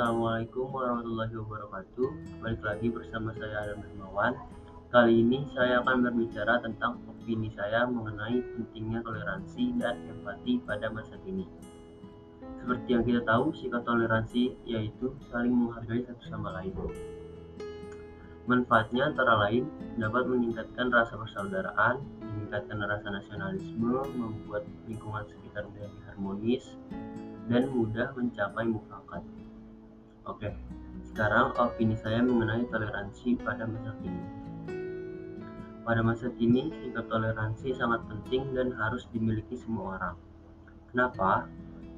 Assalamualaikum warahmatullahi wabarakatuh. Balik lagi bersama saya Adam Hermawan. Kali ini saya akan berbicara tentang opini saya mengenai pentingnya toleransi dan empati pada masa kini. Seperti yang kita tahu, sikap toleransi yaitu saling menghargai satu sama lain. Manfaatnya antara lain dapat meningkatkan rasa persaudaraan, meningkatkan rasa nasionalisme, membuat lingkungan sekitar menjadi harmonis, dan mudah mencapai mufakat. Oke, sekarang opini saya mengenai toleransi pada masa kini. Pada masa kini, sikap toleransi sangat penting dan harus dimiliki semua orang. Kenapa?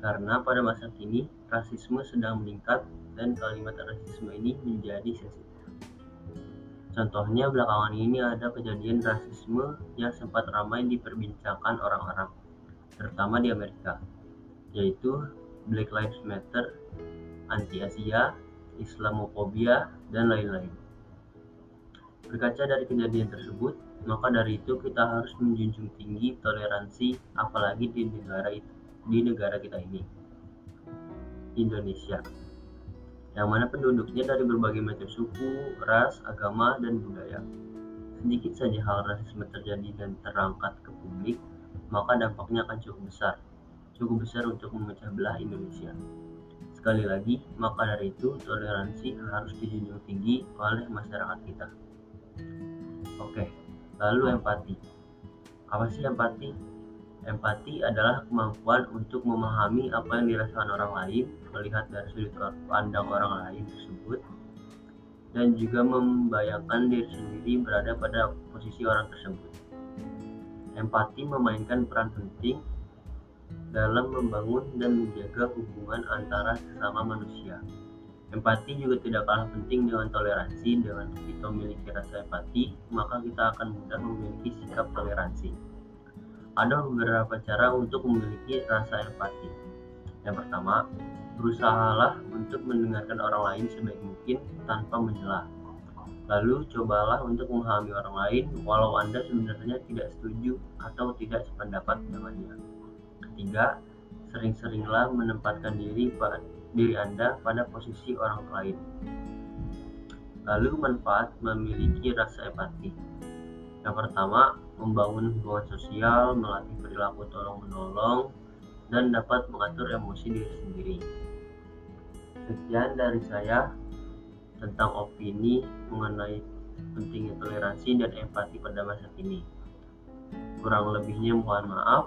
Karena pada masa kini, rasisme sedang meningkat dan kalimat rasisme ini menjadi sensitif. Contohnya belakangan ini ada kejadian rasisme yang sempat ramai diperbincangkan orang-orang, terutama di Amerika, yaitu Black Lives Matter anti-Asia, Islamofobia, dan lain-lain. Berkaca dari kejadian tersebut, maka dari itu kita harus menjunjung tinggi toleransi apalagi di negara itu, di negara kita ini. Indonesia. Yang mana penduduknya dari berbagai macam suku, ras, agama, dan budaya. Sedikit saja hal rasisme terjadi dan terangkat ke publik, maka dampaknya akan cukup besar. Cukup besar untuk memecah belah Indonesia. Sekali lagi, maka dari itu toleransi harus dijunjung tinggi oleh masyarakat kita. Oke, lalu empati. Apa sih empati? Empati adalah kemampuan untuk memahami apa yang dirasakan orang lain, melihat dari sudut pandang orang lain tersebut, dan juga membayangkan diri sendiri berada pada posisi orang tersebut. Empati memainkan peran penting dalam membangun dan menjaga hubungan antara sesama manusia. Empati juga tidak kalah penting dengan toleransi. Dengan kita memiliki rasa empati, maka kita akan mudah memiliki sikap toleransi. Ada beberapa cara untuk memiliki rasa empati. Yang pertama, berusahalah untuk mendengarkan orang lain sebaik mungkin tanpa menyela. Lalu cobalah untuk memahami orang lain walau Anda sebenarnya tidak setuju atau tidak sependapat dengannya. Ketiga, sering-seringlah menempatkan diri diri Anda pada posisi orang lain. Lalu manfaat memiliki rasa empati. Yang pertama, membangun hubungan sosial, melatih perilaku tolong-menolong, dan dapat mengatur emosi diri sendiri. Sekian dari saya tentang opini mengenai pentingnya toleransi dan empati pada masa kini. Kurang lebihnya mohon maaf.